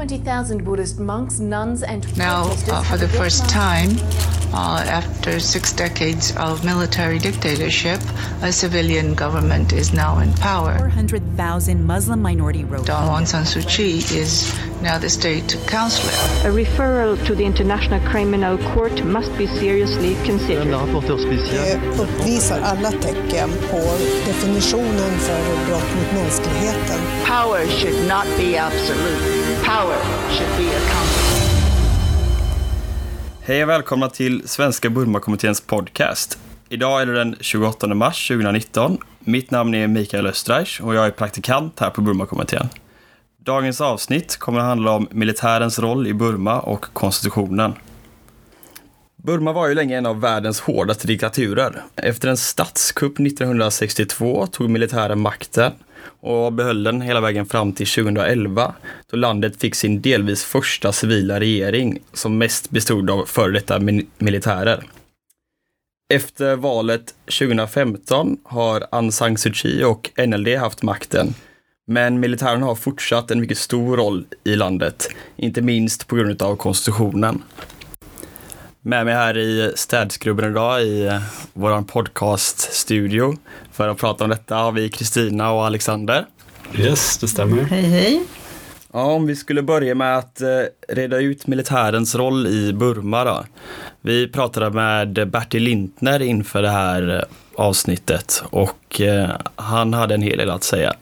20,000 Buddhist monks, nuns, and Now, uh, for the first Mount- time, uh, after six decades of military dictatorship, a civilian government is now in power. 400,000 Muslim minority Dawn Rohingya. Aung San Suu Kyi is now the state counselor. A referral to the International Criminal Court must be seriously considered. La rapporteur spécial. Det uppvisar alla tecken på definitionen för brott mot mänskligheten. Power should not be absolute. Power should be accountable. Hej och välkomna till Svenska Burmakommitténs podcast. Idag är det den 28 mars 2019. Mitt namn är Mikael Östreich och jag är praktikant här på Burmakommittén. Dagens avsnitt kommer att handla om militärens roll i Burma och konstitutionen. Burma var ju länge en av världens hårdaste diktaturer. Efter en statskupp 1962 tog militären makten och behöll den hela vägen fram till 2011 då landet fick sin delvis första civila regering som mest bestod av före detta min- militärer. Efter valet 2015 har Aung San Suu Kyi och NLD haft makten men militären har fortsatt en mycket stor roll i landet, inte minst på grund av konstitutionen. Med mig här i städskrubben idag i eh, vår podcaststudio för att prata om detta har vi Kristina och Alexander. Yes, det stämmer. Hej, hej. Ja, om vi skulle börja med att eh, reda ut militärens roll i Burma då. Vi pratade med Bertil Lintner inför det här eh, avsnittet och han hade en hel del att säga.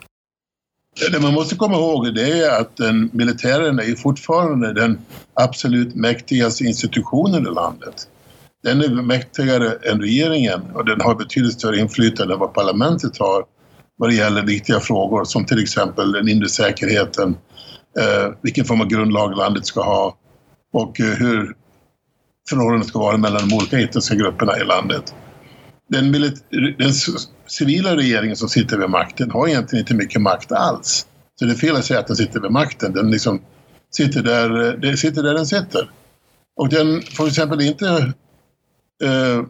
Det man måste komma ihåg det är att den militären är fortfarande den absolut mäktigaste institutionen i landet. Den är mäktigare än regeringen och den har betydligt större inflytande än vad parlamentet har vad det gäller viktiga frågor som till exempel den inre säkerheten, eh, vilken form av grundlag landet ska ha och eh, hur förhållandet ska vara mellan de olika etniska grupperna i landet. Den, milit- den civila regeringen som sitter vid makten har egentligen inte mycket makt alls. Så det är fel att säga att den sitter vid makten. Den liksom sitter där, eh, det den sitter där den sitter. Och den får till exempel inte eh,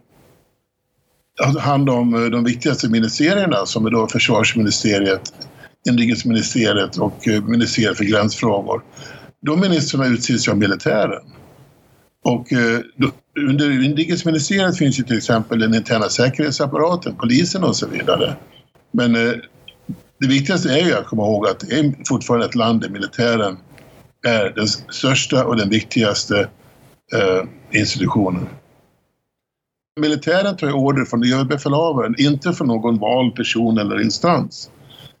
hand om eh, de viktigaste ministerierna som är då försvarsministeriet, inrikesministeriet och eh, ministeriet för gränsfrågor. De ministrarna utses ju av militären. Och eh, då, under inrikesministeriet finns ju till exempel den interna säkerhetsapparaten, polisen och så vidare. Men eh, det viktigaste är ju att komma ihåg att det är fortfarande ett land där militären är den största och den viktigaste eh, institutionen. Militären tar ju order från överbefälhavaren, inte från någon vald person eller instans.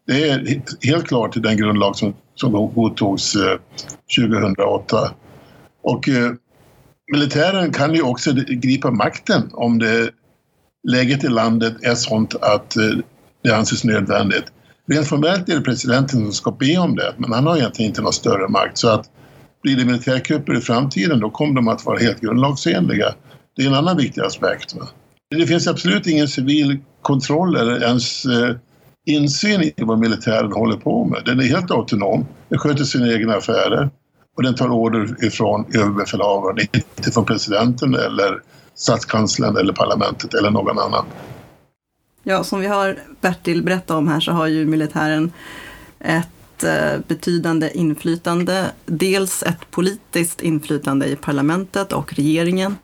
Det är helt klart i den grundlag som, som godtogs eh, 2008. Och eh, militären kan ju också gripa makten om det, läget i landet är sånt att eh, det anses nödvändigt. Rent formellt är det presidenten som ska be om det, men han har egentligen inte någon större makt. Så att blir det militärkupper i framtiden, då kommer de att vara helt grundlagsenliga. Det är en annan viktig aspekt. Va? Det finns absolut ingen civil kontroll eller ens eh, insyn i vad militären håller på med. Den är helt autonom. Den sköter sina egna affärer och den tar order ifrån överbefälhavaren, inte från presidenten eller statskanslern eller parlamentet eller någon annan. Ja, som vi har Bertil berätta om här så har ju militären ett eh, betydande inflytande. Dels ett politiskt inflytande i parlamentet och regeringen.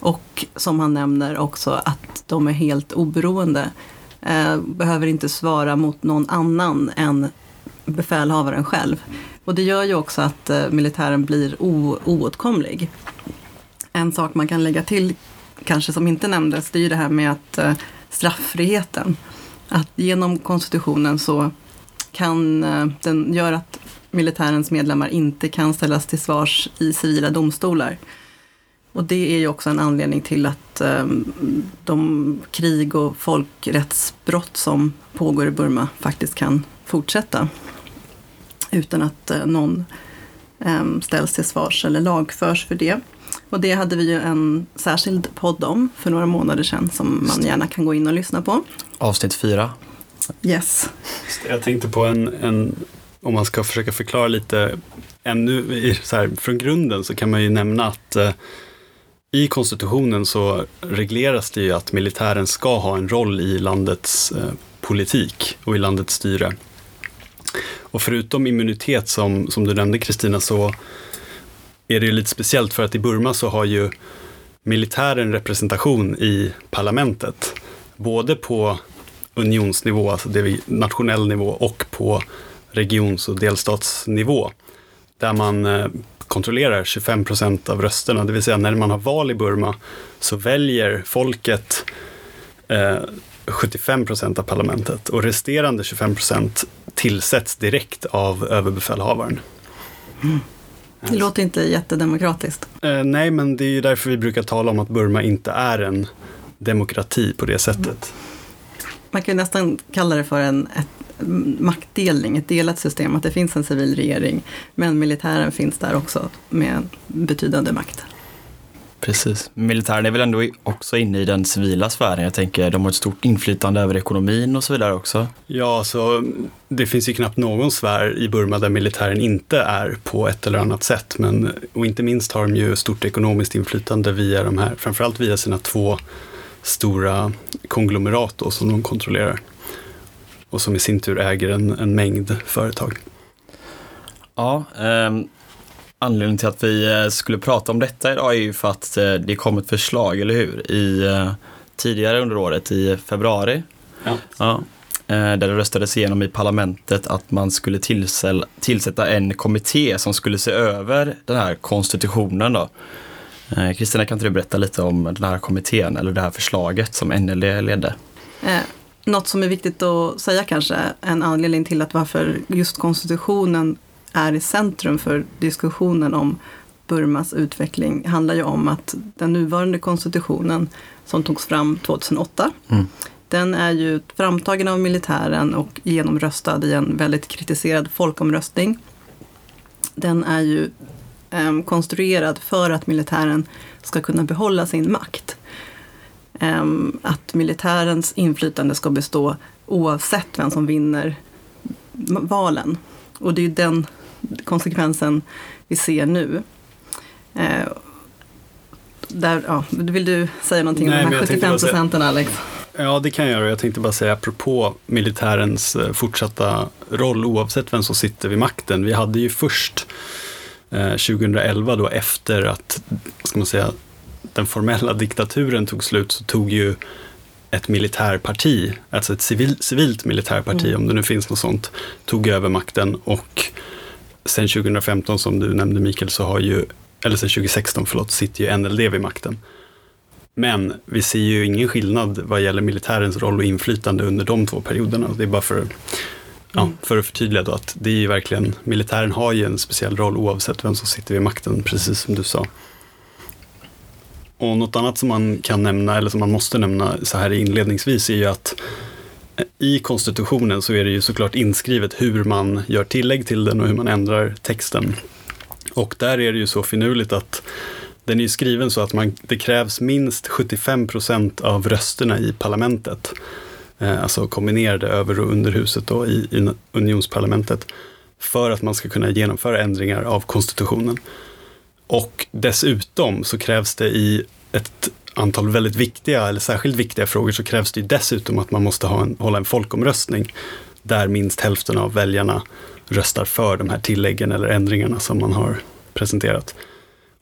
Och som han nämner också att de är helt oberoende. Eh, behöver inte svara mot någon annan än befälhavaren själv. Och det gör ju också att eh, militären blir o- oåtkomlig. En sak man kan lägga till, kanske som inte nämndes, det är ju det här med att eh, strafffriheten. Att genom konstitutionen så kan eh, den göra att militärens medlemmar inte kan ställas till svars i civila domstolar. Och det är ju också en anledning till att ehm, de krig och folkrättsbrott som pågår i Burma faktiskt kan fortsätta utan att eh, någon eh, ställs till svars eller lagförs för det. Och det hade vi ju en särskild podd om för några månader sedan som man gärna kan gå in och lyssna på. Avsnitt fyra. Yes. Jag tänkte på en, en om man ska försöka förklara lite ännu så här, från grunden så kan man ju nämna att eh, i konstitutionen så regleras det ju att militären ska ha en roll i landets eh, politik och i landets styre. Och förutom immunitet som, som du nämnde Kristina så är det ju lite speciellt för att i Burma så har ju militären representation i parlamentet. Både på unionsnivå, alltså det nationell nivå, och på regions och delstatsnivå. Där man eh, kontrollerar 25 procent av rösterna, det vill säga när man har val i Burma så väljer folket eh, 75 procent av parlamentet och resterande 25 procent tillsätts direkt av överbefälhavaren. Mm. Det låter inte jättedemokratiskt. Eh, nej, men det är ju därför vi brukar tala om att Burma inte är en demokrati på det sättet. Man kan nästan kalla det för en ett, maktdelning, ett delat system, att det finns en civil regering, men militären finns där också med betydande makt. Precis. Militären är väl ändå också inne i den civila sfären. Jag tänker de har ett stort inflytande över ekonomin och så vidare också. Ja, så det finns ju knappt någon sfär i Burma där militären inte är på ett eller annat sätt. Men, och inte minst har de ju stort ekonomiskt inflytande via de här, framförallt via sina två stora konglomerat då, som de kontrollerar. Och som i sin tur äger en, en mängd företag. Ja, um Anledningen till att vi eh, skulle prata om detta idag är ju för att eh, det kom ett förslag, eller hur? I, eh, tidigare under året, i februari. Ja. ja där det röstades igenom i parlamentet att man skulle tillsätta en kommitté som skulle se över den här konstitutionen. Då. Kristina, kan inte du berätta lite om den här kommittén eller det här förslaget som NLD ledde? Eh, något som är viktigt att säga kanske, en anledning till att varför just konstitutionen är i centrum för diskussionen om Burmas utveckling handlar ju om att den nuvarande konstitutionen som togs fram 2008 mm. Den är ju framtagen av militären och genomröstad i en väldigt kritiserad folkomröstning. Den är ju eh, konstruerad för att militären ska kunna behålla sin makt. Eh, att militärens inflytande ska bestå oavsett vem som vinner valen. Och det är ju den konsekvensen vi ser nu. Eh, där, ja, vill du säga någonting Nej, om de här 75 procenten Alex? Ja, det kan jag göra. Jag tänkte bara säga apropå militärens eh, fortsatta roll oavsett vem som sitter vid makten. Vi hade ju först eh, 2011 då efter att, ska man säga, den formella diktaturen tog slut så tog ju ett militärparti, alltså ett civil, civilt militärparti, mm. om det nu finns något sånt, tog över makten och sen 2015 som du nämnde Mikael, så har ju, eller sen 2016 förlåt, sitter ju NLD vid makten. Men vi ser ju ingen skillnad vad gäller militärens roll och inflytande under de två perioderna. Det är bara för, ja, mm. för att förtydliga då att det är ju verkligen, militären har ju en speciell roll oavsett vem som sitter vid makten, precis som du sa. Och något annat som man kan nämna, eller som man måste nämna så här inledningsvis, är ju att i konstitutionen så är det ju såklart inskrivet hur man gör tillägg till den och hur man ändrar texten. Och där är det ju så finurligt att den är skriven så att man, det krävs minst 75 procent av rösterna i parlamentet. Eh, alltså kombinerade över och underhuset då, i, i unionsparlamentet. För att man ska kunna genomföra ändringar av konstitutionen. Och dessutom så krävs det i ett antal väldigt viktiga eller särskilt viktiga frågor så krävs det dessutom att man måste ha en, hålla en folkomröstning där minst hälften av väljarna röstar för de här tilläggen eller ändringarna som man har presenterat.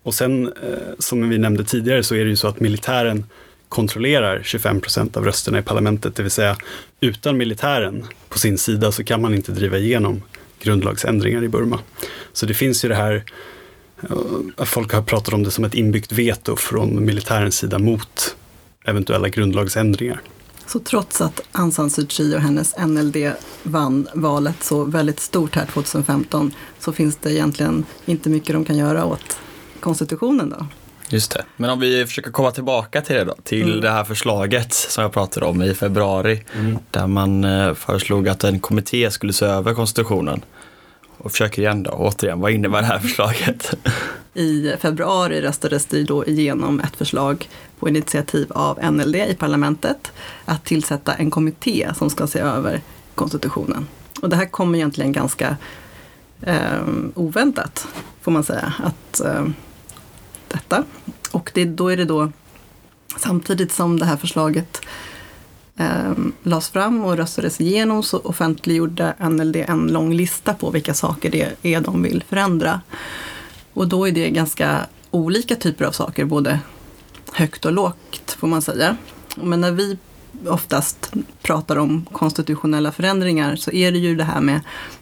Och sen, eh, som vi nämnde tidigare, så är det ju så att militären kontrollerar 25 procent av rösterna i parlamentet, det vill säga utan militären på sin sida så kan man inte driva igenom grundlagsändringar i Burma. Så det finns ju det här Folk har pratat om det som ett inbyggt veto från militärens sida mot eventuella grundlagsändringar. Så trots att Aung San Suu Kyi och hennes NLD vann valet så väldigt stort här 2015 så finns det egentligen inte mycket de kan göra åt konstitutionen då? Just det. Men om vi försöker komma tillbaka till det då, till mm. det här förslaget som jag pratade om i februari, mm. där man eh, föreslog att en kommitté skulle se över konstitutionen och försöker igen då, återigen, vad innebär det här förslaget? I februari röstades det då igenom ett förslag på initiativ av NLD i parlamentet att tillsätta en kommitté som ska se över konstitutionen. Och det här kommer egentligen ganska eh, oväntat, får man säga, att eh, detta. Och det, då är det då samtidigt som det här förslaget eh, lades fram och röstades igenom så offentliggjorde NLD en lång lista på vilka saker det är de vill förändra. Och då är det ganska olika typer av saker, både högt och lågt får man säga. Men när vi oftast pratar om konstitutionella förändringar så är det ju det här med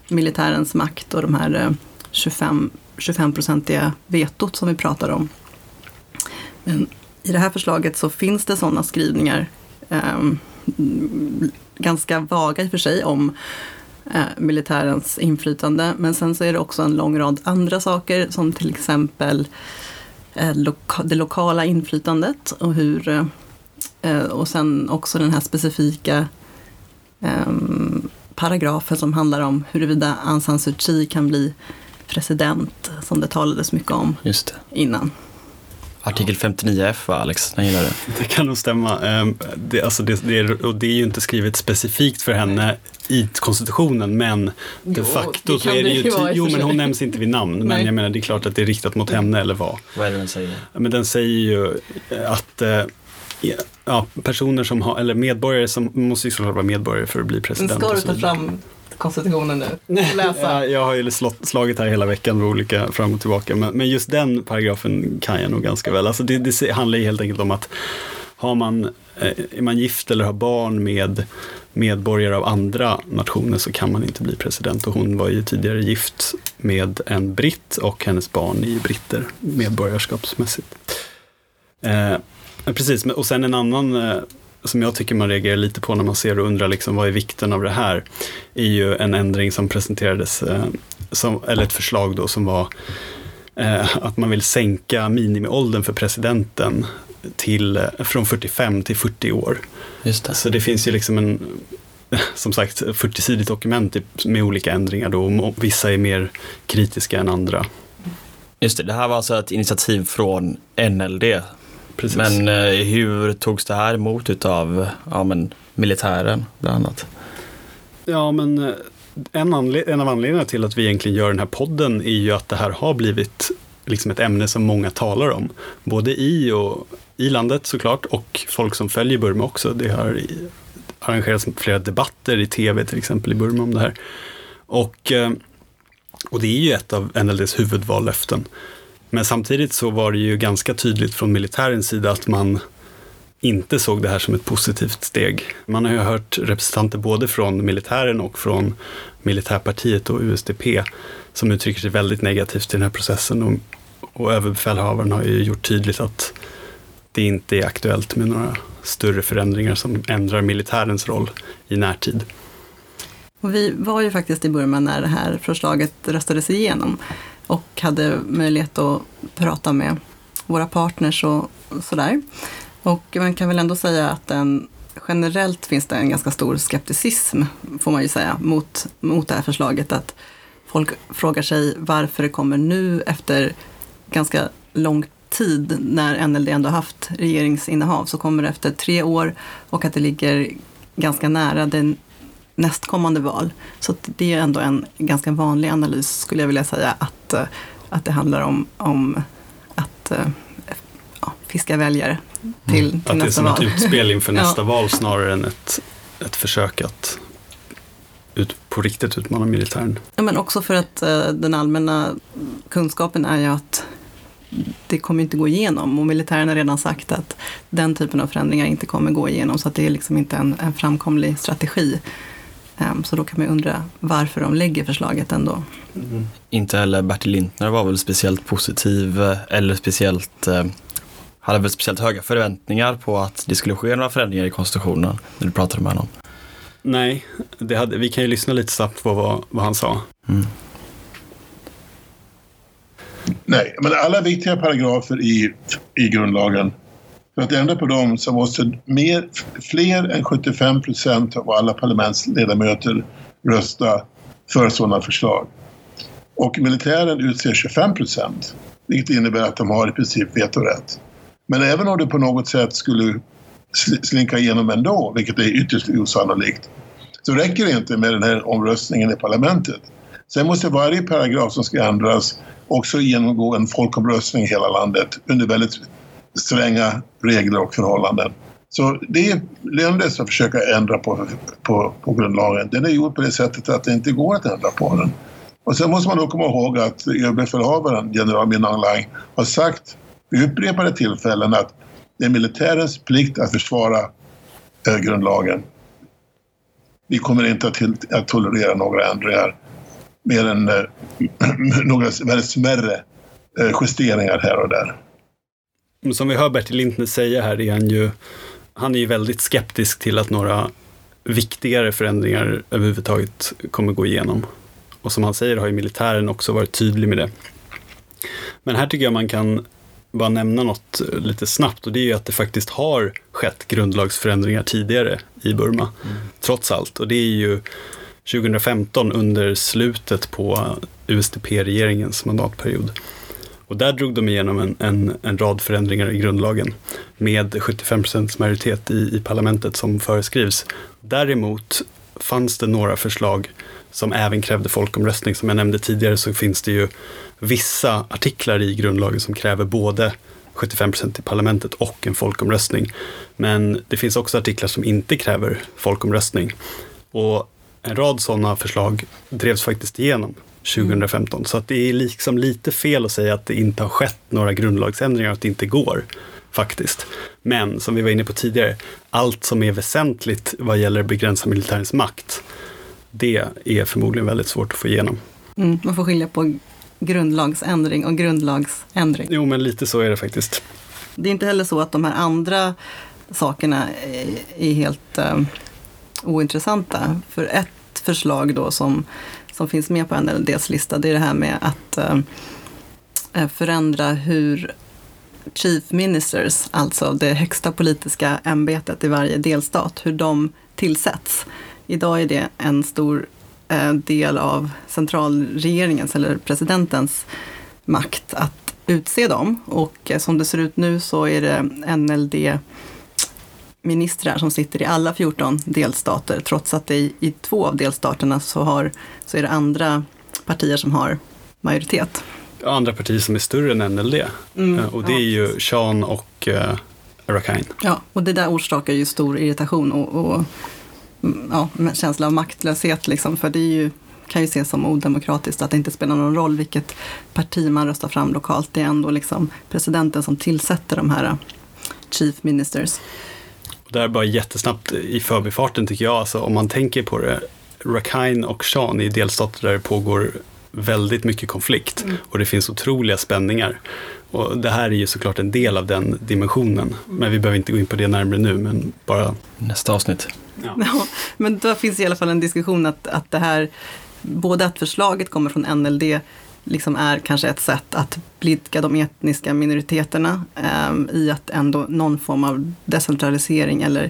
militärens makt och de här eh, 25, 25-procentiga vetot som vi pratar om. Men i det här förslaget så finns det sådana skrivningar, eh, ganska vaga i och för sig, om eh, militärens inflytande. Men sen så är det också en lång rad andra saker som till exempel eh, loka det lokala inflytandet och hur eh, och sen också den här specifika ehm, paragrafen som handlar om huruvida Aung San Suu Kyi kan bli president, som det talades mycket om innan. Artikel 59F va Alex? Den gillar du? Det kan nog stämma. Ehm, Det, alltså det, det, är, och det är ju inte skrivet specifikt för henne i konstitutionen, men de facto det så är det ju... och Jo, men hon nämns inte vid namn, men Nej. jag menar det är klart att det är riktat mot henne eller vad. Vad är det den säger? Men den säger ju att eh, ja, personer som har, eller medborgare som, måste ju såklart vara medborgare för att bli president. och så vidare. Konstitutionen nu Ja, jag har ju slått, slagit här hela veckan med olika fram och tillbaka, men, men just den paragrafen kan jag nog ganska väl. Alltså det, det handlar ju helt enkelt om att har man, eh, är man gift eller har barn med medborgare av andra nationer så kan man inte bli president. Och hon var ju tidigare gift med en britt och hennes barn är ju britter medborgarskapsmässigt. Eh, precis, och sen en annan eh, som jag tycker man reagerar lite på när man ser och undrar liksom, vad är vikten av det här, är ju en ändring som presenterades, eh, som, eller ett förslag då som var eh, att man vill sänka minimiåldern för presidenten till, eh, från 45 till 40 år. Just det. Så det finns ju liksom en, som sagt, 40-sidigt dokument med olika ändringar då, och vissa är mer kritiska än andra. Just det, det här var alltså ett initiativ från NLD. Precis. Men eh, hur togs det här emot utav ja, men, militären bland annat? Ja, men eh, en, anled- en av anledningarna till att vi egentligen gör den här podden är ju att det här har blivit liksom ett ämne som många talar om. Både i och i landet såklart och folk som följer Burma också. Det har arrangerats flera debatter i tv till exempel i Burma om det här. Och, eh, och det är ju ett av NLDs huvudvallöften. Men samtidigt så var det ju ganska tydligt från militärens sida att man inte såg det här som ett positivt steg. Man har ju hört representanter både från militären och från militärpartiet och USDP som uttrycker sig väldigt negativt till den här processen och, och överbefälhavaren har ju gjort tydligt att det inte är aktuellt med några större förändringar som ändrar militärens roll i närtid. Och vi var ju faktiskt i Burma när det här förslaget röstades igenom och hade möjlighet att prata med våra partners och sådär. Och man kan väl ändå säga att den, generellt finns det en ganska stor skepticism, får man ju säga, mot, mot det här förslaget. Att folk frågar sig varför det kommer nu efter ganska lång tid när NLD ändå haft regeringsinnehav, så kommer det efter tre år och att det ligger ganska nära den nästkommande val. Så det är ändå en ganska vanlig analys skulle jag vilja säga att, eh, att det handlar om, om att eh, ja, fiska väljare till, till Att det är nästa som val. ett utspel inför Ja. nästa val snarare än ett, ett försök att ut, på riktigt utmana militären. Ja, men också för att eh, den allmänna kunskapen är ju att det kommer inte gå igenom och militären har redan sagt att den typen av förändringar inte kommer gå igenom så att det är liksom inte en, en framkomlig strategi. Så då kan man ju undra varför de lägger förslaget ändå. Inte heller Bertil Lintner var väl speciellt positiv eh, eller speciellt eh, hade väl speciellt höga förväntningar på att det skulle ske några förändringar i konstitutionen när du pratade med honom. Nej, det hade, vi kan ju lyssna lite snabbt på vad, vad han sa. Nej, men alla viktiga paragrafer i, i grundlagen, för att ändra på dem så måste mer, fler än 75 procent av alla parlamentsledamöter rösta för sådana förslag. Och militären utser 25 procent, vilket innebär att de har i princip vetorätt. Men även om det på något sätt skulle slinka igenom ändå, vilket är ytterst osannolikt, så räcker det inte med den här omröstningen i parlamentet. Sen måste varje paragraf som ska ändras också genomgå en folkomröstning i hela landet under väldigt stränga regler och förhållanden. Så det är lönlöst att försöka ändra på, på, på grundlagen. Den är gjord på det sättet att det inte går att ändra på den. Och sen måste man då komma ihåg att överbefälhavaren, general Min Aung Hlaing, har sagt vid upprepade tillfällen att det är militärens plikt att försvara eh, grundlagen. Vi kommer inte att, till, att tolerera några ändringar mer än eh, några väldigt smärre eh, justeringar här och där. Som vi hör Bertil Lintner säga här är han ju, han är ju väldigt skeptisk till att några viktigare förändringar överhuvudtaget kommer gå igenom. Och som han säger har ju militären också varit tydlig med det. Men här tycker jag man kan bara nämna något lite snabbt och det är ju att det faktiskt har skett grundlagsförändringar tidigare i Burma, mm. trots allt. Och det är ju 2015 under slutet på USDP-regeringens mandatperiod. Och där drog de igenom en, en, en rad förändringar i grundlagen med 75 procents majoritet i, i parlamentet som föreskrivs. Däremot fanns det några förslag som även krävde folkomröstning. Som jag nämnde tidigare så finns det ju vissa artiklar i grundlagen som kräver både 75 procent i parlamentet och en folkomröstning. Men det finns också artiklar som inte kräver folkomröstning. Och en rad sådana förslag drevs faktiskt igenom 2015. Mm. Så att det är liksom lite fel att säga att det inte har skett några grundlagsändringar och att det inte går faktiskt. Men som vi var inne på tidigare, allt som är väsentligt vad gäller att begränsa militärens makt, det är förmodligen väldigt svårt att få igenom. Mm, man får skilja på grundlagsändring och grundlagsändring. Jo, men lite så är det faktiskt. Det är inte heller så att de här andra sakerna är helt uh, ointressanta. För ett förslag då som, som finns med på NLDs lista, det är det här med att eh, eh, förändra hur Chief Ministers, alltså det högsta politiska ämbetet i varje delstat, hur de tillsätts. Idag är det en stor eh, del av centralregeringens eller presidentens makt att utse dem. Och eh, som det ser ut nu så är det NLD ministrar som sitter i alla 14 delstater, trots att det i, i två av delstaterna så, har, så är det andra partier som har majoritet. Andra partier som är större än NLD. Mm, eh, och det ja. är ju Sean och uh, Rakhine. Ja, och det där orsakar ju stor irritation och, och ja, känsla av maktlöshet. Liksom, för det är ju, kan ju ses som odemokratiskt att det inte spelar någon roll vilket parti man röstar fram lokalt. Det är ändå liksom presidenten som tillsätter de här uh, chief ministers. Och det är bara jättesnabbt i förbifarten tycker jag, alltså, om man tänker på det. Rakhine och Shan är delstater där det pågår väldigt mycket konflikt mm. och det finns otroliga spänningar. Och det här är ju såklart en del av den dimensionen. Men vi behöver inte gå in på det närmare nu, men bara nästa avsnitt. Ja. ja men då finns i alla fall en diskussion att, att det här, både att förslaget kommer från NLD, liksom är kanske ett sätt att blidka de etniska minoriteterna eh, i att ändå någon form av decentralisering eller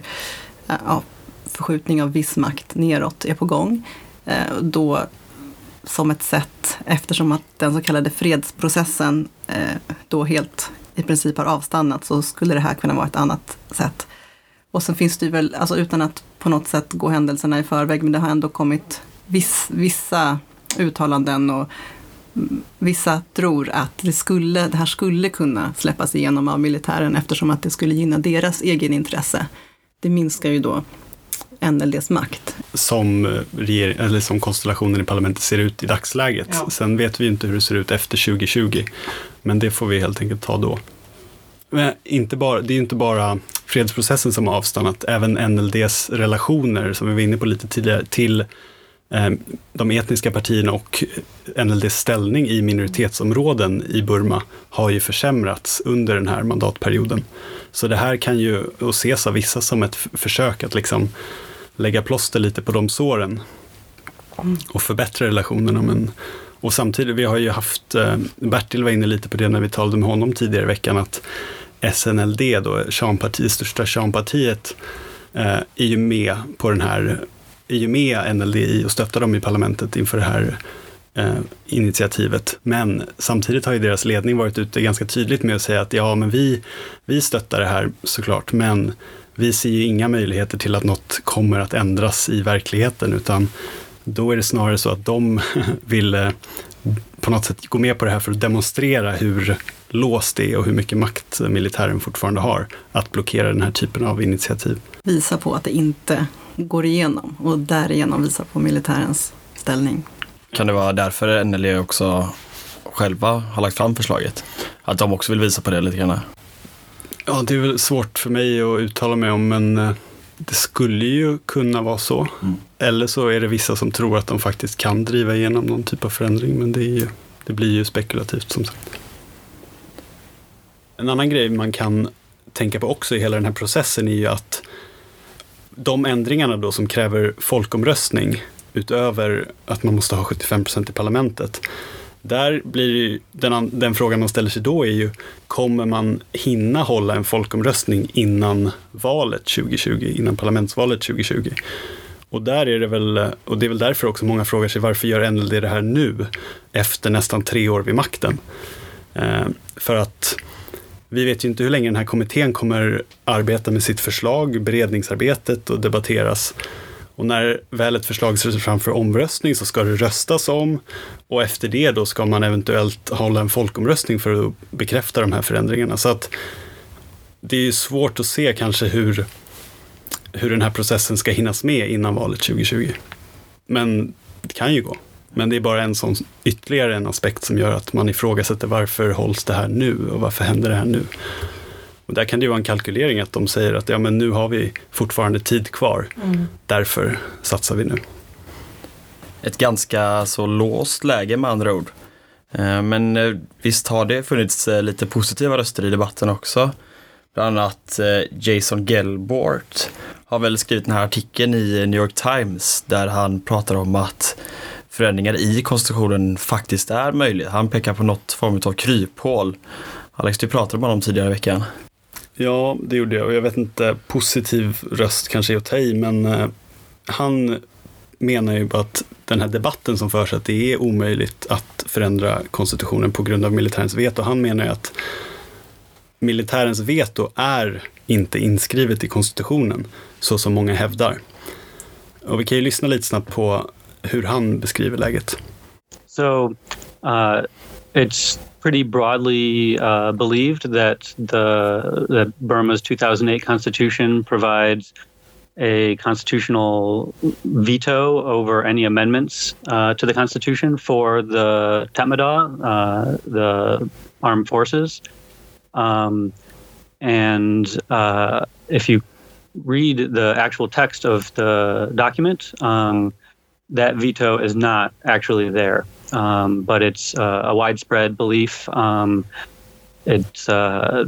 eh, ja, förskjutning av viss makt neråt är på gång. Eh, då som ett sätt, eftersom att den så kallade fredsprocessen eh, då helt i princip har avstannat, så skulle det här kunna vara ett annat sätt. Och sen finns det ju väl, alltså utan att på något sätt gå händelserna i förväg, men det har ändå kommit viss, vissa uttalanden och vissa tror att det, skulle, det här skulle kunna släppas igenom av militären eftersom att det skulle gynna deras egen intresse. Det minskar ju då NLDs makt. Som, regering, eller som konstellationen i parlamentet ser ut i dagsläget. Ja. Sen vet vi inte hur det ser ut efter 2020. Men det får vi helt enkelt ta då. Men inte bara, det är inte bara fredsprocessen som har avstannat, även NLDs relationer, som vi var inne på lite tidigare, till eh, Eh, de etniska partierna och NLDs ställning i minoritetsområden i Burma har ju försämrats under den här mandatperioden. Så det här kan ju ses av vissa som ett försök att liksom lägga plåster lite på de såren och förbättra relationerna. Men, och samtidigt, vi har ju haft, eh, Bertil var inne lite på det när vi talade med honom tidigare i veckan, att SNLD, då, Shanpartiet, största Shanpartiet, eh, är ju med på den här, är ju med NLDI och stöttar dem i parlamentet inför det här eh, initiativet. Men samtidigt har ju deras ledning varit ute ganska tydligt med att säga att ja, men vi, vi stöttar det här såklart, men vi ser ju inga möjligheter till att något kommer att ändras i verkligheten, utan då är det snarare så att de vill eh, på något sätt gå med på det här för att demonstrera hur låst det är och hur mycket makt militären fortfarande har att blockera den här typen av initiativ. Visa på att det inte går igenom och därigenom visa på militärens ställning. Kan det vara därför NLE också själva har lagt fram förslaget? Att de också vill visa på det lite grann? Ja, det är väl svårt för mig att uttala mig om, men eh, det skulle ju kunna vara så. Mm. Eller så är det vissa som tror att de faktiskt kan driva igenom någon typ av förändring, men det, ju, det blir ju spekulativt som sagt. En annan grej man kan tänka på också i hela den här processen är ju att de ändringarna då som kräver folkomröstning utöver att man måste ha 75 procent i parlamentet. Där blir den, den frågan man ställer sig då är ju, kommer man hinna hålla en folkomröstning innan valet 2020, innan parlamentsvalet 2020? Och där är det väl, och det är väl därför också många frågar sig varför gör NLD det här nu, efter nästan tre år vid makten? Eh, för att vi vet ju inte hur länge den här kommittén kommer arbeta med sitt förslag, beredningsarbetet och debatteras. Och när väl ett förslag ser fram för omröstning så ska det röstas om och efter det då ska man eventuellt hålla en folkomröstning för att bekräfta de här förändringarna. Så att det är svårt att se kanske hur, hur den här processen ska hinnas med innan valet 2020. Men det kan ju gå. Men det är bara en sån ytterligare en aspekt som gör att man ifrågasätter varför hålls det här nu och varför händer det här nu? Och där kan det ju vara en kalkylering att de säger att ja, men nu har vi fortfarande tid kvar, mm. därför satsar vi nu. Ett ganska så låst läge med andra ord. Eh, men eh, visst har det funnits eh, lite positiva röster i debatten också. Bland annat Jason Gelbort har väl skrivit den här artikeln i New York Times där han pratar om att förändringar i konstitutionen faktiskt är möjliga. Han pekar på något form av kryphål. Alex, du pratade med honom tidigare i veckan. Ja, det gjorde jag och jag vet inte, positiv röst kanske är att ta i, men eh, han menar ju bara att den här debatten som förs, att det är omöjligt att förändra konstitutionen på grund av militärens veto. Han menar ju att militärens veto är inte inskrivet i konstitutionen, så som många hävdar. Och vi kan ju lyssna lite snabbt på hur han beskriver läget. So, uh, it's pretty broadly uh, believed that the that Burma's 2008 constitution provides a constitutional veto over any amendments uh, to the constitution for the Tatmadaw, uh, the armed forces. Um, and uh, if you read the actual text of the document, um, that veto is not actually there um, but it's uh, a widespread belief. Um, it's uh,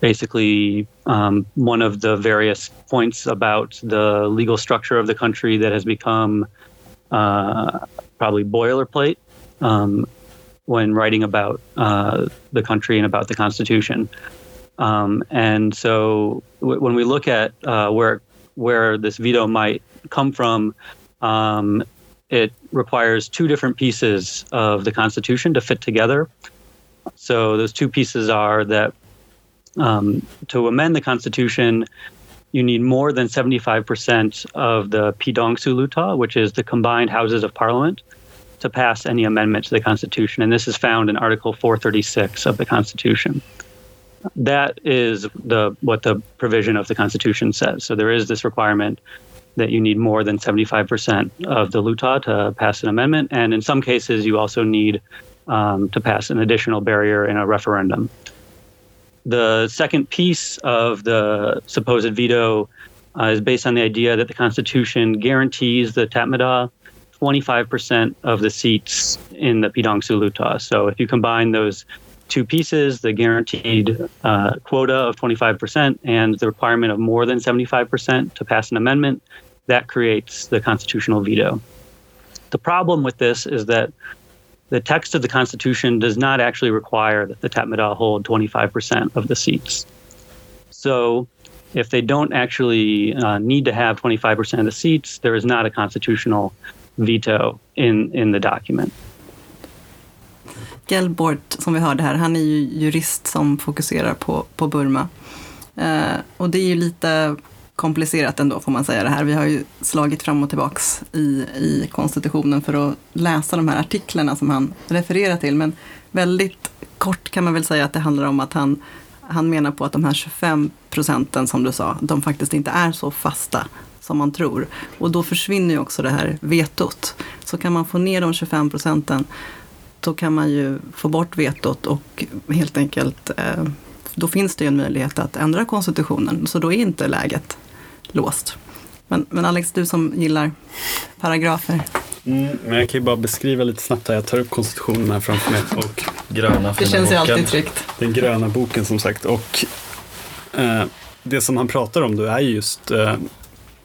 basically um, one of the various points about the legal structure of the country that has become uh, probably boilerplate um, when writing about uh, the country and about the Constitution. Um, and so, w- when we look at uh, where where this veto might come from, um, it requires two different pieces of the Constitution to fit together. So those two pieces are that um, to amend the Constitution, you need more than 75% of the Pidong Suluta, which is the combined houses of parliament, to pass any amendment to the Constitution. And this is found in Article 436 of the Constitution. That is the what the provision of the Constitution says. So there is this requirement that you need more than 75% of the LUTA to pass an amendment. And in some cases, you also need um, to pass an additional barrier in a referendum. The second piece of the supposed veto uh, is based on the idea that the Constitution guarantees the Tatmadaw 25% of the seats in the Pidong Suluta. So if you combine those two pieces the guaranteed uh, quota of 25% and the requirement of more than 75% to pass an amendment that creates the constitutional veto. The problem with this is that the text of the Constitution does not actually require that the Tatmadaw hold 25% of the seats. So, if they don't actually uh, need to have 25% of the seats, there is not a constitutional veto in, in the document. Gelbort, som vi hörde här, han är ju jurist som fokuserar på, på Burma. Eh, och det är ju lite komplicerat ändå får man säga det här. Vi har ju slagit fram och tillbaks i, i konstitutionen för att läsa de här artiklarna som han refererar till. Men väldigt kort kan man väl säga att det handlar om att han, han menar på att de här 25 procenten som du sa, de faktiskt inte är så fasta som man tror. Och då försvinner ju också det här vetot. Så kan man få ner de 25 procenten, då kan man ju få bort vetot och helt enkelt eh, då finns det ju en möjlighet att ändra konstitutionen. Så då är inte läget låst. Men, men Alex, du som gillar paragrafer. Mm, men jag kan ju bara beskriva lite snabbt här. Jag tar upp konstitutionen här framför mig. Och gröna Det känns ju alltid tryggt. Den gröna boken som sagt. Och eh, det som han pratar om då är just eh,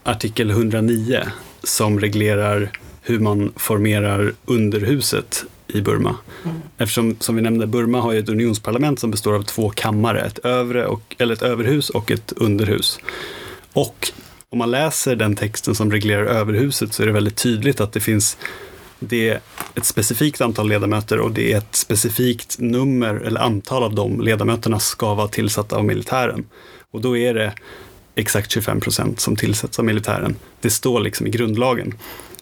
artikel 109 som reglerar hur man formerar underhuset i Burma. Mm. Eftersom, som vi nämnde, Burma har ju ett unionsparlament som består av två kammare, ett, övre och, eller ett överhus och ett underhus. Och om man läser den texten som reglerar överhuset så är det väldigt tydligt att det finns det är ett specifikt antal ledamöter och det är ett specifikt nummer eller antal av de ledamöterna ska vara tillsatta av militären. Och då är det exakt 25 procent som tillsätts av militären. Det står liksom i grundlagen.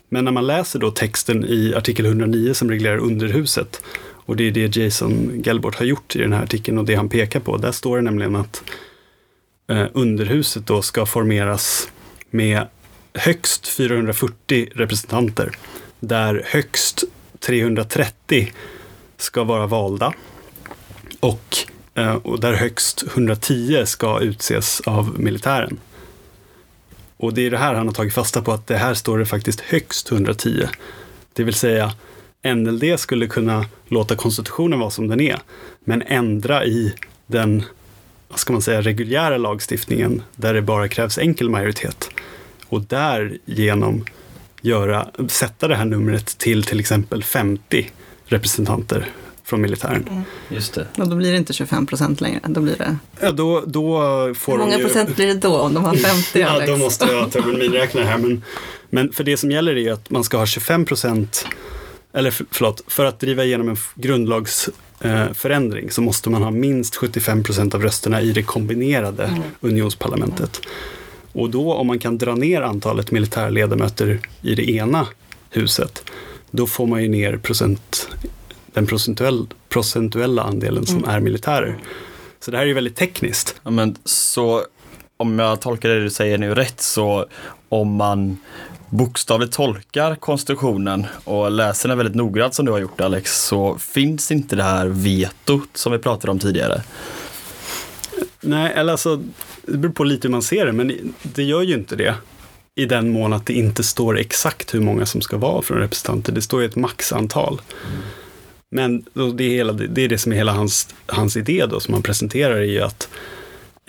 Men när man läser då texten i artikel 109 som reglerar underhuset, och det är det Jason Gelbort har gjort i den här artikeln och det han pekar på, där står det nämligen att Eh, underhuset då ska formeras med högst 440 representanter, där högst 330 ska vara valda och, eh, och där högst 110 ska utses av militären. Och det är det här han har tagit fasta på, att det här står det faktiskt högst 110. Det vill säga, NLD skulle kunna låta konstitutionen vara som den är, men ändra i den, vad ska man säga, reguljära lagstiftningen där det bara krävs enkel majoritet. Och därigenom göra, sätta det här numret till till exempel 50 representanter från militären. Mm. Just det. Och då blir det inte 25 procent längre. Då blir det... Ja, då, då får Hur många ju... procent blir det då om de har 50, ja, Alex? då måste jag ta en miniräknare här. Men, men för det som gäller är att man ska ha 25 procent, eller för, förlåt, för att driva igenom en grundlagsförändring eh, så måste man ha minst 75 procent av rösterna i det kombinerade mm. unionsparlamentet. Och då om man kan dra ner antalet militärledamöter i det ena huset, då får man ju ner procent, den procentuell, procentuella andelen som mm. är militärer. Så det här är ju väldigt tekniskt. Ja, men så om jag tolkar det du säger nu rätt så om man bokstavligt tolkar konstitutionen och läser den väldigt noggrant som du har gjort Alex så finns inte det här vetot som vi pratade om tidigare. Nej, eller alltså det beror på lite hur man ser det, men det gör ju inte det. I den mån att det inte står exakt hur många som ska vara från representanter. Det står ju ett maxantal. Mm. Men det är, hela, det är det som är hela hans, hans idé då, som han presenterar, är ju att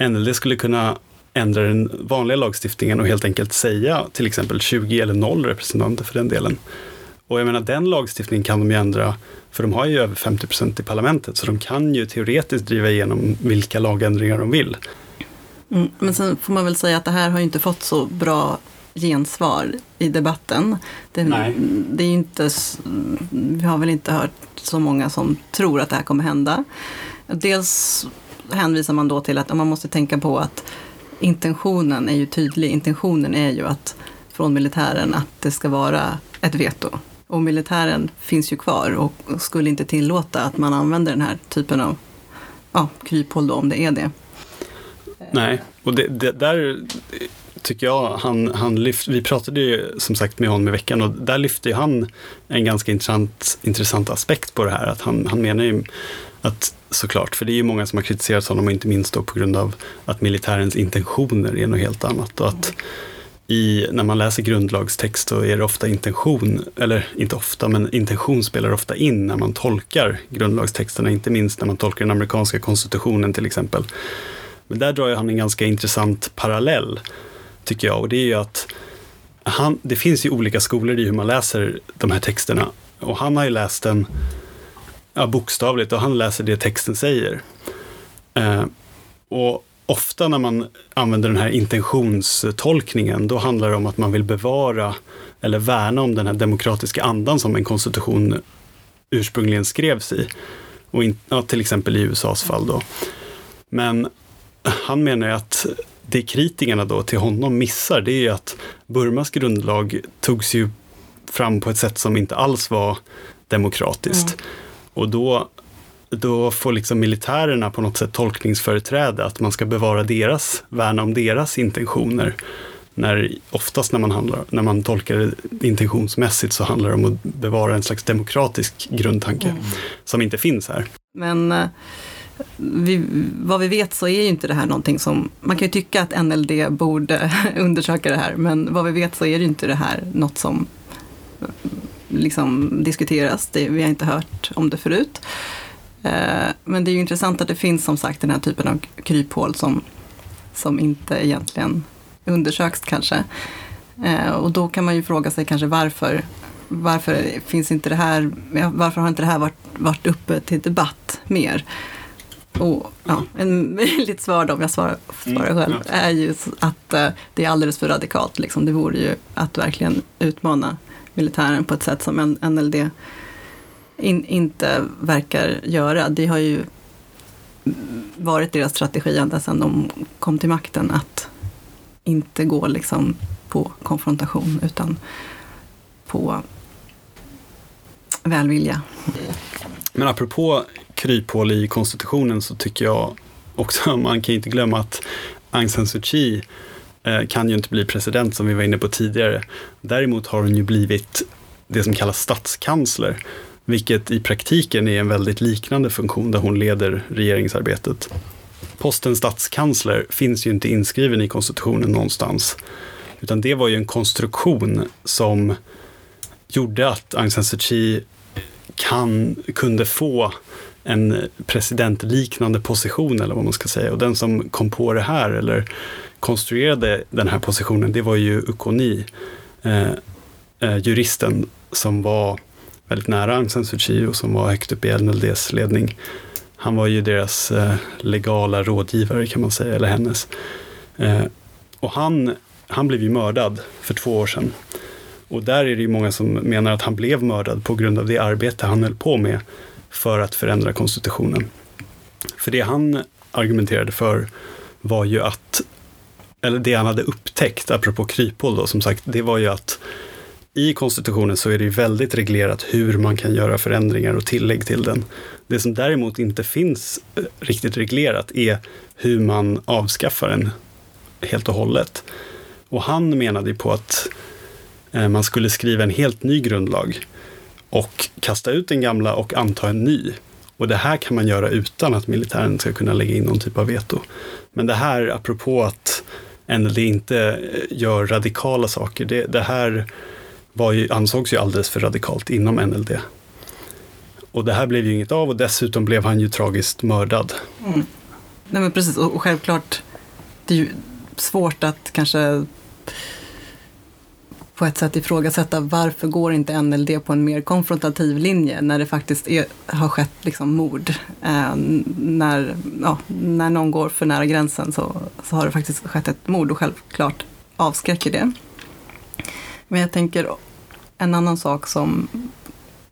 NLD skulle kunna ändra den vanliga lagstiftningen och helt enkelt säga till exempel 20 eller 0 representanter för den delen. Och jag menar, den lagstiftningen kan de ju ändra, för de har ju över 50 procent i parlamentet, så de kan ju teoretiskt driva igenom vilka lagändringar de vill. Mm, men sen får man väl säga att det här har ju inte fått så bra gensvar i debatten. Det, det, är inte, vi har väl inte hört så många som tror att det här kommer hända. Dels hänvisar man då till att man måste tänka på att intentionen är ju tydlig. Intentionen är ju att från militären att det ska vara ett veto. Och militären finns ju kvar och skulle inte tillåta att man använder den här typen av ja, kryphål då, om det är det. Nej, och det, det, där tycker jag han, han lyft, vi pratade ju som sagt med honom i veckan och där lyfte han en ganska intressant, intressant aspekt på det här. Att han, han menar ju att såklart, för det är ju många som har kritiserat honom och inte minst då på grund av att militärens intentioner är något helt annat. Och att i, när man läser grundlagstext så är det ofta intention, eller inte ofta, men intention spelar ofta in när man tolkar grundlagstexterna, inte minst när man tolkar den amerikanska konstitutionen till exempel. Men där drar han en ganska intressant parallell, tycker jag. Och det är ju att han, det finns ju olika skolor i hur man läser de här texterna. Och han har ju läst den ja, bokstavligt och han läser det texten säger. Eh, och ofta när man använder den här intentionstolkningen, då handlar det om att man vill bevara eller värna om den här demokratiska andan som en konstitution ursprungligen skrevs i. Och in, ja, till exempel i USAs fall då. Men han menar ju att det kritikerna då till honom missar, det är ju att Burmas grundlag togs ju fram på ett sätt som inte alls var demokratiskt. Mm. Och då, då får liksom militärerna på något sätt tolkningsföreträde, att man ska bevara deras, värna om deras intentioner. När, oftast när man, handlar, när man tolkar det intentionsmässigt så handlar det om att bevara en slags demokratisk grundtanke mm. som inte finns här. Men eh, vi, vad vi vet så är ju inte det här någonting som, man kan ju tycka att NLD borde undersöka det här, men vad vi vet så är det inte det här något som liksom diskuteras. Det, vi har inte hört om det förut. Eh, men det är ju intressant att det finns som sagt den här typen av kryphål som, som inte egentligen undersöks kanske. Eh, och då kan man ju fråga sig kanske varför varför finns inte det här, varför har inte det här varit, varit uppe till debatt mer? Och, ja, en möjligt svar då, om jag svarar, svarar själv, är ju att uh, det är alldeles för radikalt. Liksom. Det vore ju att verkligen utmana militären på ett sätt som NLD in, inte verkar göra. Det har ju varit deras strategi ända sedan de kom till makten att inte gå liksom på konfrontation utan på välvilja. Men apropå kryphål i konstitutionen så tycker jag också, man kan inte glömma att Aung San Suu Kyi Eh, kan ju inte bli president som vi var inne på tidigare. Däremot har hon ju blivit det som kallas statskansler, vilket i praktiken är en väldigt liknande funktion där hon leder regeringsarbetet. Posten statskansler finns ju inte inskriven i konstitutionen någonstans, utan det var ju en konstruktion som gjorde att Aung San Suu Kyi kan, kunde få en presidentliknande position eller vad man ska säga. Och den som kom på det här eller konstruerade den här positionen, det var ju Ukoni, eh, eh, juristen som var väldigt nära Aung San Suu Kyi och som var högt upp i NLDs ledning. Han var ju deras eh, legala rådgivare kan man säga, eller hennes. Eh, och han, han blev ju mördad för två år sedan. Och där är det ju många som menar att han blev mördad på grund av det arbete han höll på med för att förändra konstitutionen. För det han argumenterade för var ju att, eller det han hade upptäckt, apropå kryphål då, som sagt, det var ju att i konstitutionen så är det ju väldigt reglerat hur man kan göra förändringar och tillägg till den. Det som däremot inte finns eh, riktigt reglerat är hur man avskaffar den helt och hållet. Och han menade ju på att eh, man skulle skriva en helt ny grundlag och kasta ut den gamla och anta en ny. Och det här kan man göra utan att militären ska kunna lägga in någon typ av veto. Men det här, apropå att NLD inte eh, gör radikala saker, det, det här var ju, ansågs ju alldeles för radikalt inom NLD. Och det här blev ju inget av och dessutom blev han ju tragiskt mördad. Mm. Nej men precis, och självklart, det är ju svårt att kanske på ett sätt ifrågasätta varför går inte NLD på en mer konfrontativ linje när det faktiskt är, har skett liksom mord. Eh, när, ja, när någon går för nära gränsen så, så har det faktiskt skett ett mord och självklart avskräcker det. Men jag tänker en annan sak som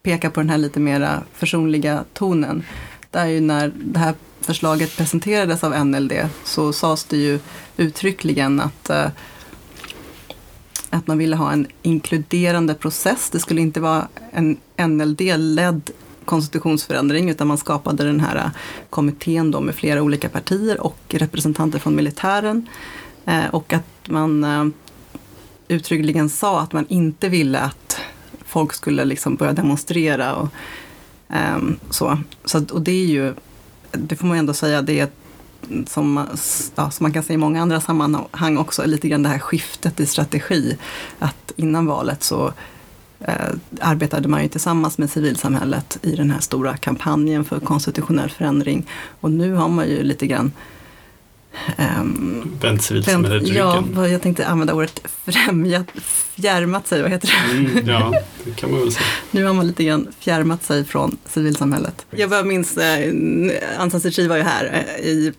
pekar på den här lite mera försonliga tonen. Det är ju när det här förslaget presenterades av NLD så sades det ju uttryckligen att eh, att man ville ha en inkluderande process. Det skulle inte vara en NLD-ledd konstitutionsförändring utan man skapade den här äh, kommittén då med flera olika partier och representanter från militären. Äh, och att man äh, uttryckligen sa att man inte ville att folk skulle liksom börja demonstrera och ähm, så. så och det är ju, det får man ändå säga, det är som, ja, som man kan se i många andra sammanhang också, lite grann det här skiftet i strategi. Att innan valet så eh, arbetade man ju tillsammans med civilsamhället i den här stora kampanjen för konstitutionell förändring. Och nu har man ju lite grann Um, Vänt civilsamhället ryggen. Ja, jag tänkte använda ordet främjat, fjärmat sig, vad heter det? Mm, ja, det kan man väl säga. Nu har man lite grann fjärmat sig från civilsamhället. Jag bara minns, eh, Aung San Suu Kyi var ju här, eh, i,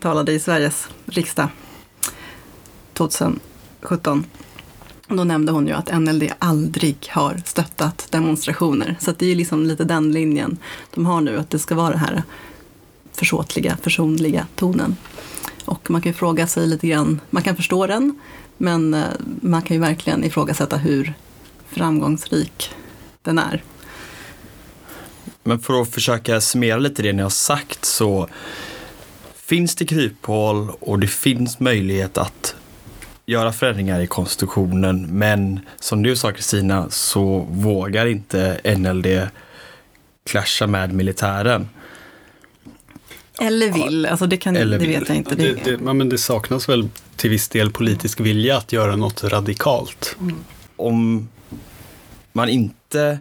talade i Sveriges riksdag 2017. Då nämnde hon ju att NLD aldrig har stöttat demonstrationer. Så det är liksom lite den linjen de har nu, att det ska vara den här försåtliga, försonliga tonen och man kan fråga sig lite grann, man kan förstå den, men eh, man kan ju verkligen ifrågasätta hur framgångsrik den är. Men för att försöka summera lite det ni har sagt så finns det kryphål och det finns möjlighet att göra förändringar i konstitutionen. Men som du sa Kristina så vågar inte NLD clasha med militären. Eller vill, alltså det, kan, Eller det vill. vet jag inte. Det, det, ja, men det saknas väl till viss del politisk vilja att göra något radikalt. Om man inte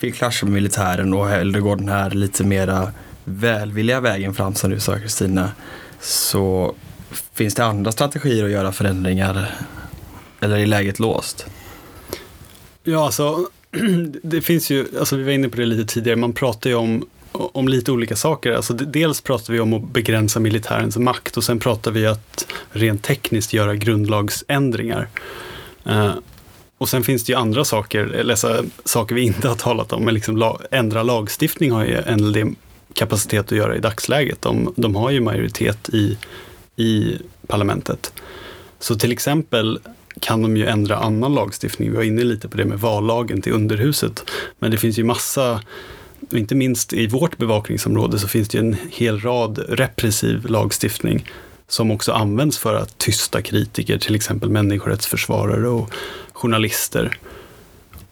vill clasha med militären och hellre går den här lite mera välvilliga vägen fram som du sa Kristina så finns det andra strategier att göra förändringar eller är läget låst? Ja, alltså det finns ju, alltså vi var inne på det lite tidigare, man pratar ju om, om lite olika saker. Alltså dels pratar vi om att begränsa militärens makt och sen pratar vi att rent tekniskt göra grundlagsändringar. Eh, och sen finns det ju andra saker, eh, eller så, saker vi inte har talat om, men liksom la, ändra lagstiftning har ju NLD kapacitet att göra i dagsläget. De, de har ju majoritet i, i parlamentet. Så till exempel kan de ju ändra annan lagstiftning. Vi var inne lite på det med vallagen till underhuset. Men det finns ju massa, inte minst i vårt bevakningsområde så finns det ju en hel rad repressiv lagstiftning som också används för att tysta kritiker, till exempel människorättsförsvarare och journalister.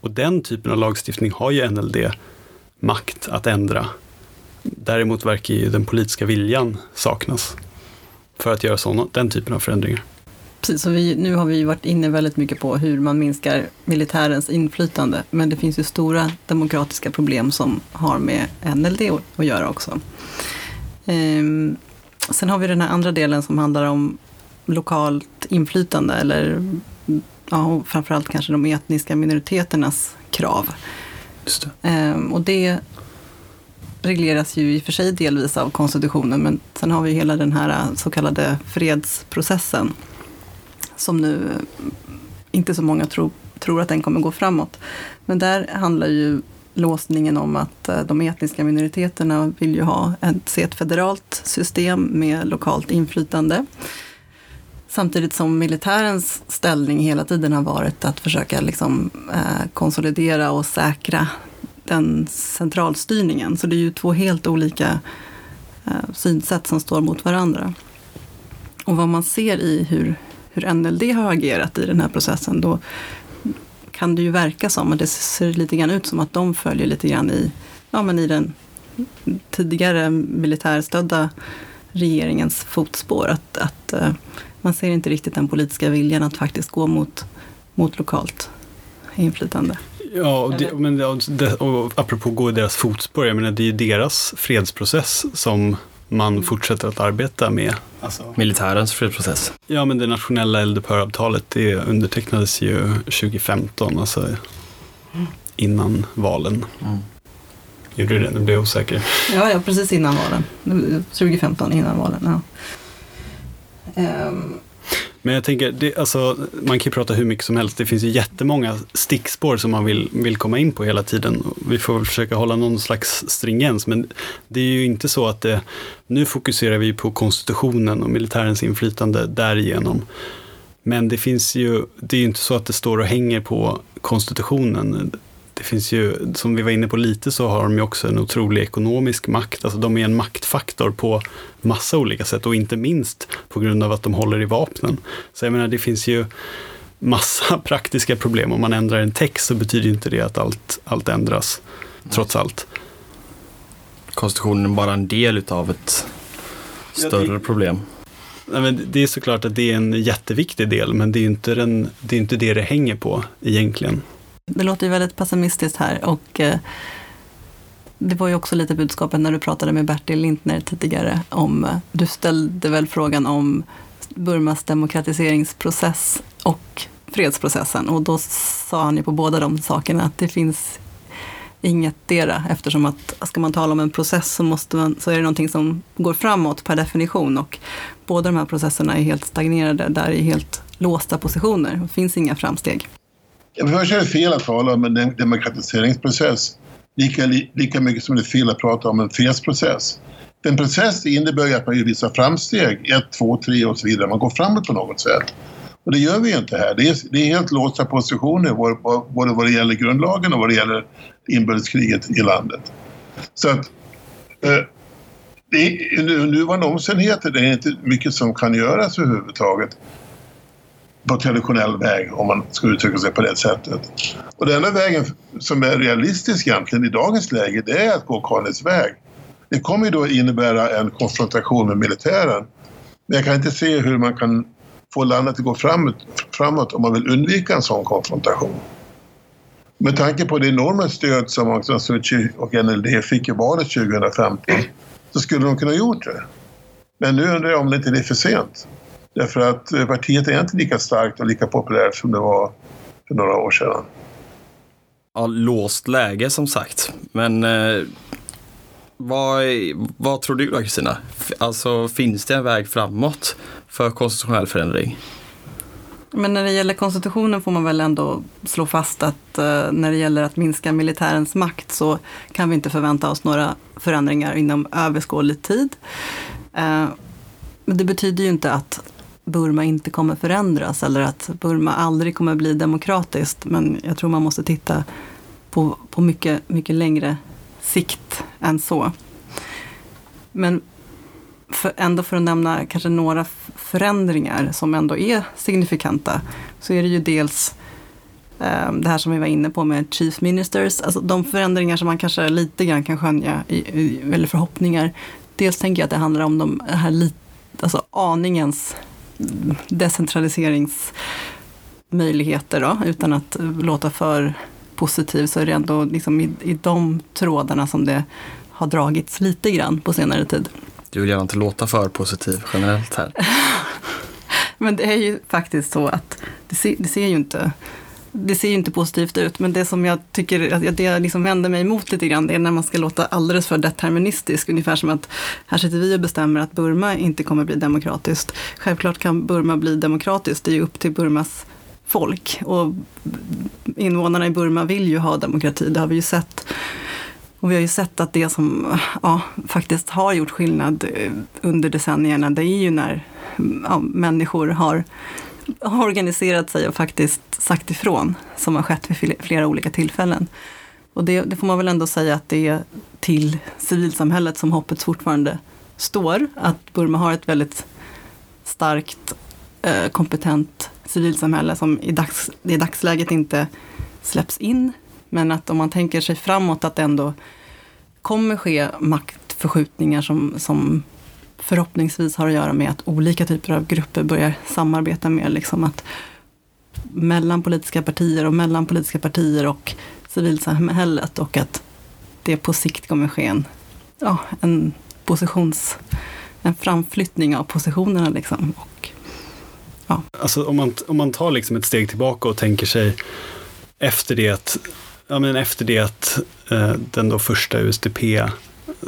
Och den typen av lagstiftning har ju NLD makt att ändra. Däremot verkar ju den politiska viljan saknas för att göra såna, den typen av förändringar. Precis, så vi, nu har vi varit inne väldigt mycket på hur man minskar militärens inflytande. Men det finns ju stora demokratiska problem som har med NLD att, göra också. Ehm, sen har vi den här andra delen som handlar om lokalt inflytande eller ja, framförallt kanske de etniska minoriteternas krav. Just det. Ehm, och det regleras ju i och för sig delvis av konstitutionen, men sen har vi hela den här så kallade fredsprocessen som nu inte så många tror, tror att den kommer gå framåt. Men där handlar ju låsningen om att eh, de etniska minoriteterna vill ju ha ett, se ett federalt system med lokalt inflytande. Samtidigt som militärens ställning hela tiden har varit att försöka liksom, eh, konsolidera och säkra den centralstyrningen. Så det är ju två helt olika eh, synsätt som står mot varandra. Och vad man ser i hur, hur NLD har agerat i den här processen, då kan det ju verka som, och det ser lite grann ut som att de följer lite grann i, ja, men i den tidigare militärstödda regeringens fotspår. Att, att uh, man ser inte riktigt den politiska viljan att faktiskt gå mot, mot lokalt inflytande. Ja, och, det, men det, och apropå gå i deras fotspår, jag menar det är ju deras fredsprocess som man fortsätter att arbeta med. Alltså. Militärens fredsprocess. Ja, men det nationella eldupphöravtalet det undertecknades ju 2015, alltså innan valen. Mm. Gjorde du det? Nu blev jag osäker. Ja, ja, precis innan valen. 2015, innan valen. Ja. Um. Men jag tänker, det, alltså, man kan ju prata hur mycket som helst. Det finns ju jättemånga stickspår som man vill, vill komma in på hela tiden. Vi får försöka hålla någon slags stringens, men det är ju inte så att det, nu fokuserar vi på konstitutionen och militärens inflytande därigenom. Men det finns ju, det är ju inte så att det står och hänger på konstitutionen. Det finns ju, som vi var inne på lite, så har de ju också en otrolig ekonomisk makt. Alltså de är en maktfaktor på massa olika sätt och inte minst på grund av att de håller i vapnen. Så jag menar, det finns ju massa praktiska problem. Om man ändrar en text så betyder inte det att allt, allt ändras, trots allt. Konstitutionen är bara en del av ett större ja, det, problem. Nej, men det är såklart att det är en jätteviktig del, men det är inte, den, det, är inte det det hänger på egentligen. Det låter ju väldigt pessimistiskt här och eh, det var ju också lite budskapet när du pratade med Bertil Lintner tidigare om, eh, du ställde väl frågan om Burmas demokratiseringsprocess och fredsprocessen och då sa han ju på båda de sakerna att det finns inget dera eftersom att ska man tala om en process så, måste man, så är det någonting som går framåt per definition och båda de här processerna är helt stagnerade, där är helt låsta positioner, det finns inga framsteg. Först är det fel att tala om en demokratiseringsprocess lika, lika mycket som det är fel att prata om en fredsprocess. En process innebär ju att man gör vissa framsteg, ett, två, tre och så vidare. Man går framåt på något sätt. Och det gör vi ju inte här. Det är, det är helt låsta positioner både vad det gäller grundlagen och vad det gäller inbördeskriget i landet. Så att eh, det under nuvarande omständigheter det är inte mycket som kan göras överhuvudtaget på traditionell väg om man ska uttrycka sig på det sättet. Och den enda vägen som är realistisk egentligen i dagens läge det är att gå Karlens väg. Det kommer ju då innebära en konfrontation med militären. Men jag kan inte se hur man kan få landet att gå framåt, framåt om man vill undvika en sån konfrontation. Med tanke på det enorma stöd som Aung San Suu Kyi och NLD fick i valet 2015 så skulle de kunna ha gjort det. Men nu undrar jag om det inte är för sent. Därför att eh, partiet är inte lika starkt och lika populärt som det var för några år sedan. Ja, låst läge som sagt. Men eh, vad, vad tror du då Kristina? Alltså finns det en väg framåt för konstitutionell förändring? Men när det gäller konstitutionen får man väl ändå slå fast att eh, när det gäller att minska militärens makt så kan vi inte förvänta oss några förändringar inom överskådlig tid. Eh, men det betyder ju inte att Burma inte kommer förändras eller att Burma aldrig kommer bli demokratiskt. Men jag tror man måste titta på, på mycket, mycket längre sikt än så. Men för, ändå för att nämna kanske några förändringar som ändå är signifikanta, så är det ju dels eh, det här som vi var inne på med Chief Ministers, alltså de förändringar som man kanske lite grann kan skönja, i, i, eller förhoppningar. Dels tänker jag att det handlar om de här lite, alltså aningens decentraliseringsmöjligheter då, utan att låta för positiv så är det ändå liksom i, i de trådarna som det har dragits lite grann på senare tid. Du vill gärna inte låta för positiv generellt här. men det är ju faktiskt så att det ser, det ser ju inte det ser ju inte positivt ut, men det som jag tycker, det jag liksom vänder mig emot lite grann, det är när man ska låta alldeles för deterministisk, ungefär som att här sitter vi och bestämmer att Burma inte kommer bli demokratiskt. Självklart kan Burma bli demokratiskt, det är ju upp till Burmas folk. Och invånarna i Burma vill ju ha demokrati, det har vi ju sett. Och vi har ju sett att det som ja, faktiskt har gjort skillnad eh, under decennierna, det är ju när ja, människor har, har organiserat sig och faktiskt sagt ifrån, som har skett vid flera olika tillfällen. Och det, det får man väl ändå säga att det är till civilsamhället som hoppet fortfarande står. Att Burma har ett väldigt starkt, eh, kompetent civilsamhälle som i, dags, i dagsläget inte släpps in. Men att om man tänker sig framåt att det ändå kommer ske maktförskjutningar som, som förhoppningsvis har att göra med att olika typer av grupper börjar samarbeta mer. Liksom att mellan politiska partier och mellan politiska partier och civilsamhället och att det på sikt kommer ske en, ja, en positions en framflyttning av positionerna. Liksom. Och Ja. Alltså om man, om man tar liksom ett steg tillbaka och tänker sig efter det att, ja, men efter det att eh, den då första USDP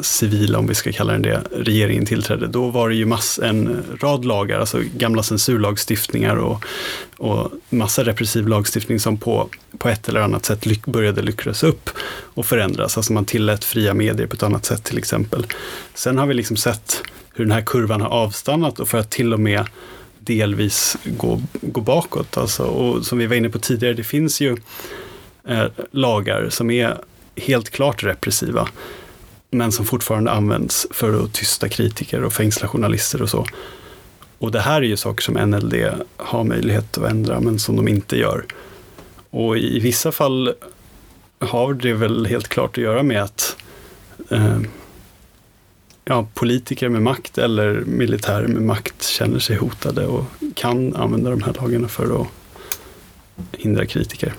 civila, om vi ska kalla den det, regeringen tillträdde, då var det ju mass, en rad lagar, alltså gamla censurlagstiftningar och, och massa repressiv lagstiftning som på, på ett eller annat sätt lyck, började luckras upp och förändras. Alltså man tillät fria medier på ett annat sätt till exempel. Sen har vi liksom sett hur den här kurvan har avstannat och för att till och med delvis gå, gå bakåt. Alltså, och som vi var inne på tidigare, det finns ju eh, lagar som är helt klart repressiva, men som fortfarande används för att tysta kritiker och fängsla journalister och så. Och det här är ju saker som NLD har möjlighet att ändra, men som de inte gör. Och i vissa fall har det väl helt klart att göra med att eh, ja, politiker med makt eller militärer med makt känner sig hotade och kan använda de här lagarna för att hindra kritiker.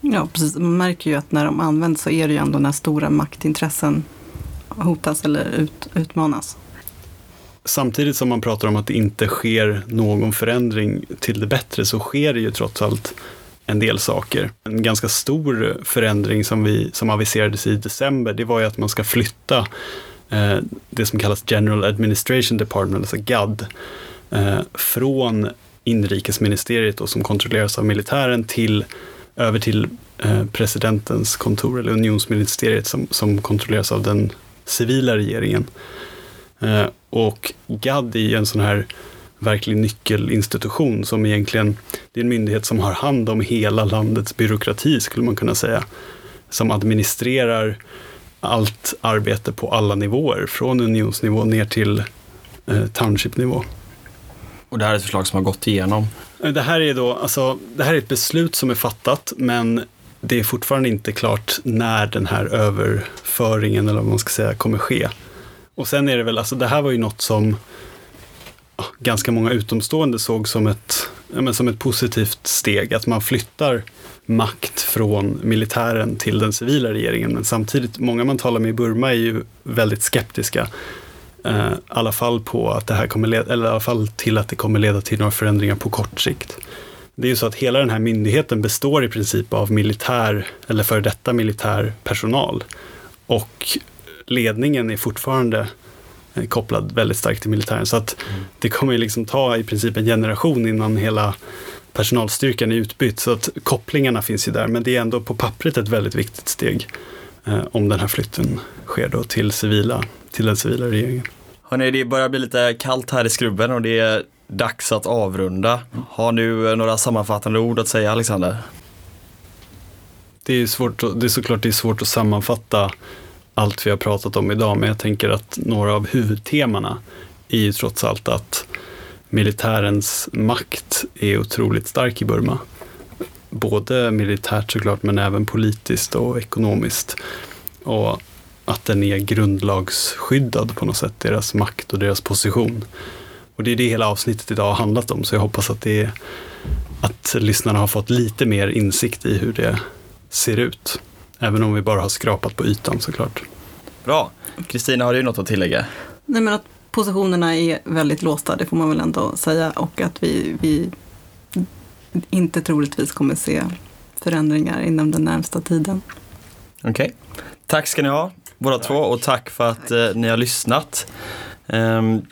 Ja, precis. Man märker ju att när de används så är det ju ändå när stora maktintressen hotas eller ut, utmanas. Samtidigt som man pratar om att det inte sker någon förändring till det bättre så sker det ju trots allt en del saker. En ganska stor förändring som, vi, som aviserades i december, det var ju att man ska flytta Eh, det som kallas General Administration Department, alltså GAD, eh, från inrikesministeriet då, som kontrolleras av militären till över till eh, presidentens kontor eller unionsministeriet som, som kontrolleras av den civila regeringen. Eh, och GAD är en sån här verklig nyckelinstitution som egentligen, det är en myndighet som har hand om hela landets byråkrati skulle man kunna säga. Som administrerar allt arbete på alla nivåer, från unionsnivå ner till eh, townshipnivå. Och det här är ett förslag som har gått igenom? Eh, det här är då, alltså, det här är ett beslut som är fattat, men det är fortfarande inte klart när den här överföringen, eller vad man ska säga, kommer ske. Och sen är det väl, alltså det här var ju något som ganska många utomstående såg som ett, ja, som ett positivt steg, att man flyttar makt från militären till den civila regeringen. Men samtidigt, många man talar med i Burma är ju väldigt skeptiska. Eh, I alla fall på att det här kommer leda, eller i alla fall till att det kommer leda till några förändringar på kort sikt. Det är ju så att hela den här myndigheten består i princip av militär, eller före detta militär personal. Och ledningen är fortfarande eh, kopplad väldigt starkt till militären. Så att det kommer ju liksom ta i princip en generation innan hela personalstyrkan är utbytt. Så att kopplingarna finns ju där, men det är ändå på pappret ett väldigt viktigt steg eh, om den här flytten sker då till, civila, till den civila regeringen. Hörrni, det börjar bli lite kallt här i skrubben och det är dags att avrunda. Har du eh, några sammanfattande ord att säga, Alexander? Det är, svårt, det är såklart det är svårt att sammanfatta allt vi har pratat om idag, men jag tänker att några av huvudtemana är ju trots allt att militärens makt är otroligt stark i Burma. Både militärt såklart, men även politiskt och ekonomiskt. Och att den är grundlagsskyddad på något sätt, deras makt och deras position. Och det är det hela avsnittet idag har handlat om, så jag hoppas att, det att lyssnarna har fått lite mer insikt i hur det ser ut. Även om vi bara har skrapat på ytan såklart. Bra. Kristina, har du något att tillägga? Nej, men att positionerna är väldigt låsta, det får man väl ändå säga. Och att vi, vi inte troligtvis kommer se förändringar inom den närmsta tiden. Okej. Okay. Tack ska ni ha, båda två, och tack för att eh, ni har lyssnat. Um,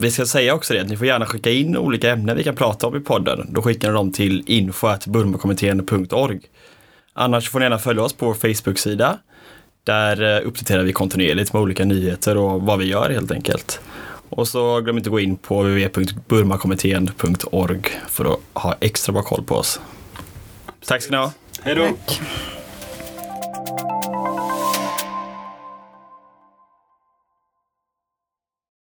vi ska säga också det att ni får gärna skicka in olika ämnen vi kan prata om i podden. Då skickar ni dem till info.burmakommittén.org. Annars får ni gärna följa oss på vår Facebook-sida. Där eh, uppdaterar vi kontinuerligt med olika nyheter och vad vi gör helt enkelt. Och så glöm inte att gå in på www.burmakommittén.org för att ha extra bra koll på oss. Tack ska ni ha. Hej då.